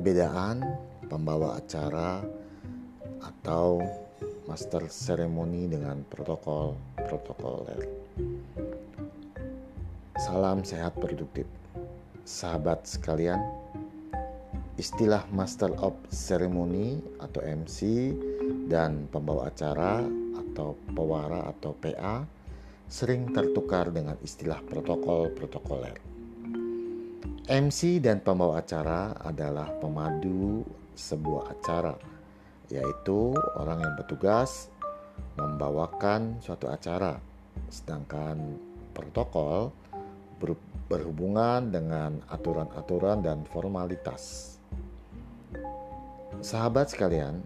perbedaan pembawa acara atau master ceremony dengan protokol protokoler. Salam sehat produktif. Sahabat sekalian, istilah master of ceremony atau MC dan pembawa acara atau pewara atau PA sering tertukar dengan istilah protokol protokoler. MC dan pembawa acara adalah pemadu sebuah acara, yaitu orang yang bertugas membawakan suatu acara, sedangkan protokol berhubungan dengan aturan-aturan dan formalitas. Sahabat sekalian,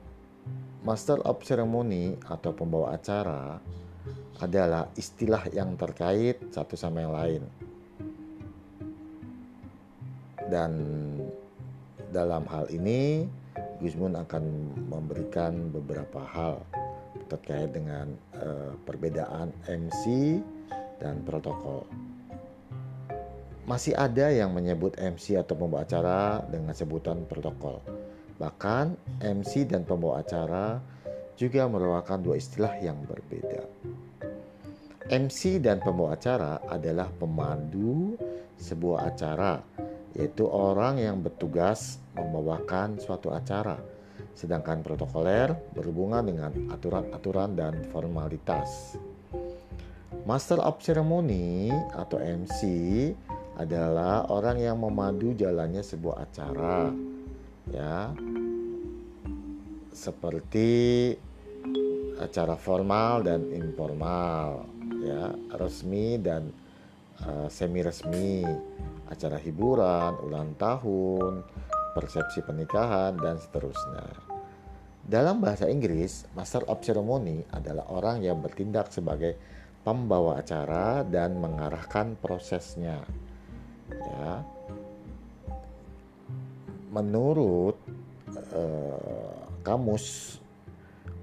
Master of Ceremony atau pembawa acara adalah istilah yang terkait satu sama yang lain dan dalam hal ini Gusmun akan memberikan beberapa hal terkait dengan uh, perbedaan MC dan protokol. Masih ada yang menyebut MC atau pembawa acara dengan sebutan protokol. Bahkan MC dan pembawa acara juga merupakan dua istilah yang berbeda. MC dan pembawa acara adalah pemandu sebuah acara yaitu orang yang bertugas membawakan suatu acara, sedangkan protokoler berhubungan dengan aturan-aturan dan formalitas. Master of Ceremony atau MC adalah orang yang memadu jalannya sebuah acara, ya, seperti acara formal dan informal, ya, resmi dan uh, semi resmi acara hiburan, ulang tahun, persepsi pernikahan, dan seterusnya. Dalam bahasa Inggris, Master of Ceremony adalah orang yang bertindak sebagai pembawa acara dan mengarahkan prosesnya. Ya. Menurut uh, kamus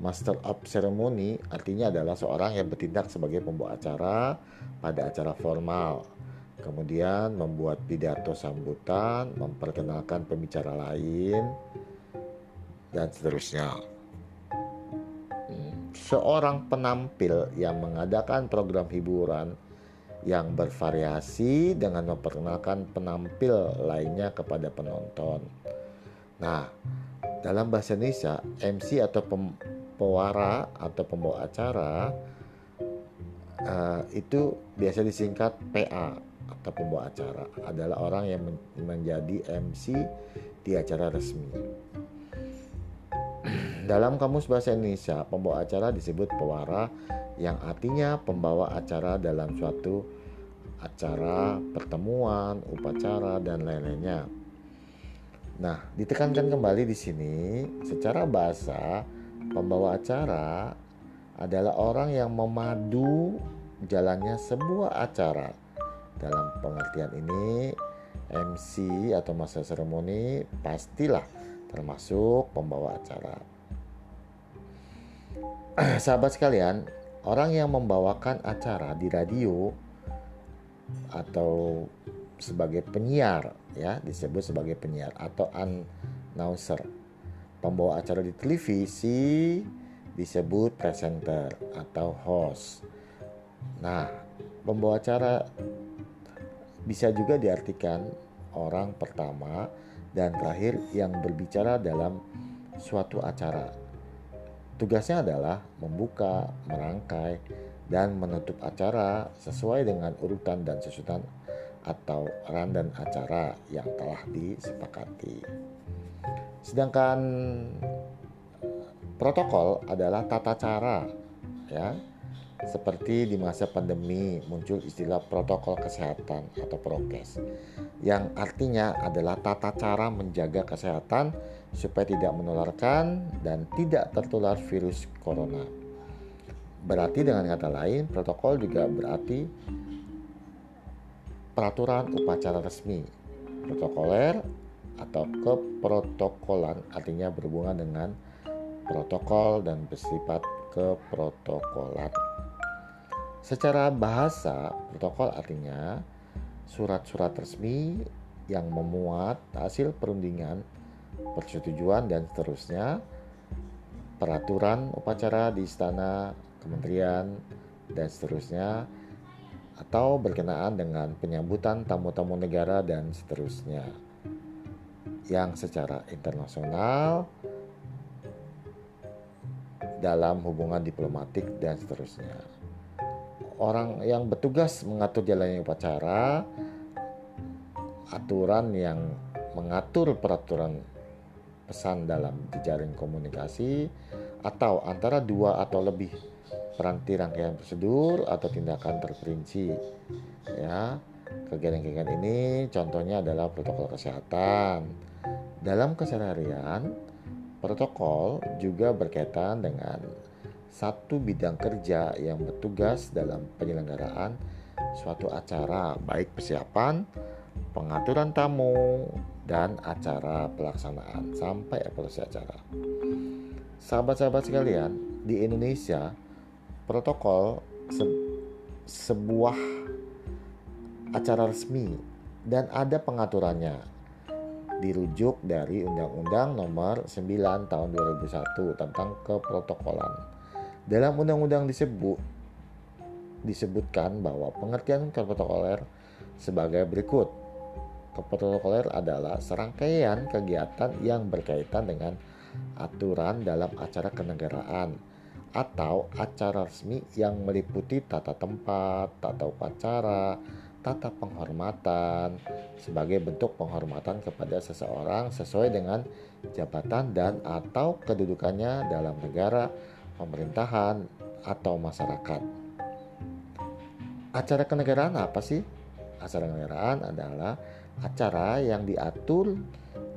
Master of Ceremony artinya adalah seorang yang bertindak sebagai pembawa acara pada acara formal kemudian membuat pidato sambutan, memperkenalkan pembicara lain, dan seterusnya. Hmm, seorang penampil yang mengadakan program hiburan yang bervariasi dengan memperkenalkan penampil lainnya kepada penonton. Nah, dalam bahasa Indonesia, MC atau pewara atau pembawa acara uh, itu biasa disingkat PA atau pembawa acara adalah orang yang menjadi MC di acara resmi. Dalam kamus bahasa Indonesia, pembawa acara disebut pewara yang artinya pembawa acara dalam suatu acara, pertemuan, upacara dan lain-lainnya. Nah, ditekankan kembali di sini secara bahasa pembawa acara adalah orang yang memadu jalannya sebuah acara dalam pengertian ini, MC atau masa seremoni pastilah termasuk pembawa acara. Sahabat sekalian, orang yang membawakan acara di radio atau sebagai penyiar ya disebut sebagai penyiar atau announcer. Pembawa acara di televisi disebut presenter atau host. Nah, pembawa acara bisa juga diartikan orang pertama dan terakhir yang berbicara dalam suatu acara. Tugasnya adalah membuka, merangkai, dan menutup acara sesuai dengan urutan dan susunan atau dan acara yang telah disepakati. Sedangkan protokol adalah tata cara ya seperti di masa pandemi muncul istilah protokol kesehatan atau prokes yang artinya adalah tata cara menjaga kesehatan supaya tidak menularkan dan tidak tertular virus corona. Berarti dengan kata lain, protokol juga berarti peraturan upacara resmi. Protokoler atau keprotokolan artinya berhubungan dengan protokol dan bersifat keprotokolan. Secara bahasa, protokol artinya surat-surat resmi yang memuat hasil perundingan persetujuan dan seterusnya, peraturan upacara di istana, kementerian, dan seterusnya, atau berkenaan dengan penyambutan tamu-tamu negara dan seterusnya yang secara internasional dalam hubungan diplomatik dan seterusnya. Orang yang bertugas mengatur jalannya upacara, aturan yang mengatur peraturan pesan dalam jejaring komunikasi atau antara dua atau lebih peranti rangkaian prosedur atau tindakan terperinci ya kegiatan-kegiatan ini contohnya adalah protokol kesehatan dalam keseharian, protokol juga berkaitan dengan satu bidang kerja yang bertugas dalam penyelenggaraan suatu acara, baik persiapan, pengaturan tamu, dan acara pelaksanaan sampai evaluasi acara. Sahabat-sahabat sekalian, di Indonesia protokol se sebuah acara resmi dan ada pengaturannya dirujuk dari Undang-Undang Nomor 9 Tahun 2001 tentang keprotokolan. Dalam undang-undang disebut disebutkan bahwa pengertian keprotokoler sebagai berikut. Keprotokoler adalah serangkaian kegiatan yang berkaitan dengan aturan dalam acara kenegaraan atau acara resmi yang meliputi tata tempat, tata upacara, tata penghormatan sebagai bentuk penghormatan kepada seseorang sesuai dengan jabatan dan atau kedudukannya dalam negara, pemerintahan, atau masyarakat. Acara kenegaraan apa sih? Acara kenegaraan adalah acara yang diatur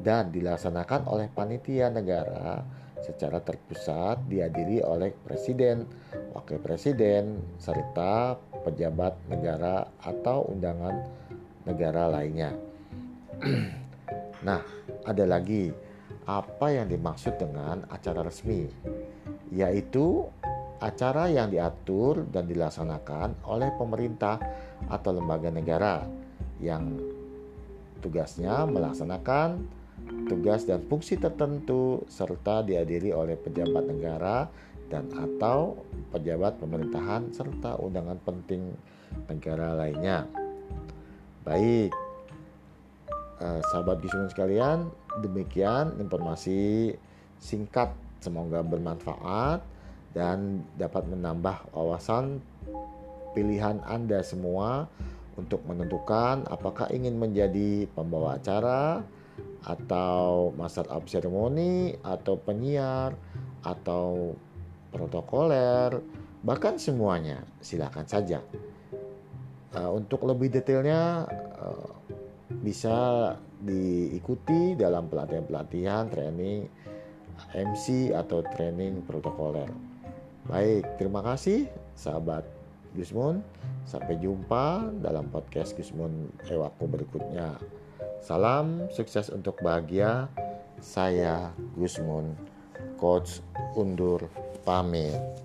dan dilaksanakan oleh panitia negara secara terpusat dihadiri oleh presiden, wakil presiden, serta pejabat negara atau undangan negara lainnya. nah, ada lagi apa yang dimaksud dengan acara resmi, yaitu acara yang diatur dan dilaksanakan oleh pemerintah atau lembaga negara yang tugasnya melaksanakan tugas dan fungsi tertentu serta dihadiri oleh pejabat negara dan atau pejabat pemerintahan serta undangan penting negara lainnya. Baik, eh, sahabat Gismun sekalian, demikian informasi singkat semoga bermanfaat dan dapat menambah wawasan pilihan Anda semua untuk menentukan apakah ingin menjadi pembawa acara atau master of ceremony atau penyiar atau protokoler, bahkan semuanya. Silakan saja. Uh, untuk lebih detailnya uh, bisa diikuti dalam pelatihan-pelatihan training MC atau training protokoler. Baik, terima kasih sahabat Gusmun. Sampai jumpa dalam podcast Gusmun Ewaku berikutnya. Salam sukses untuk bahagia. Saya Gusmun, Coach undur pamit.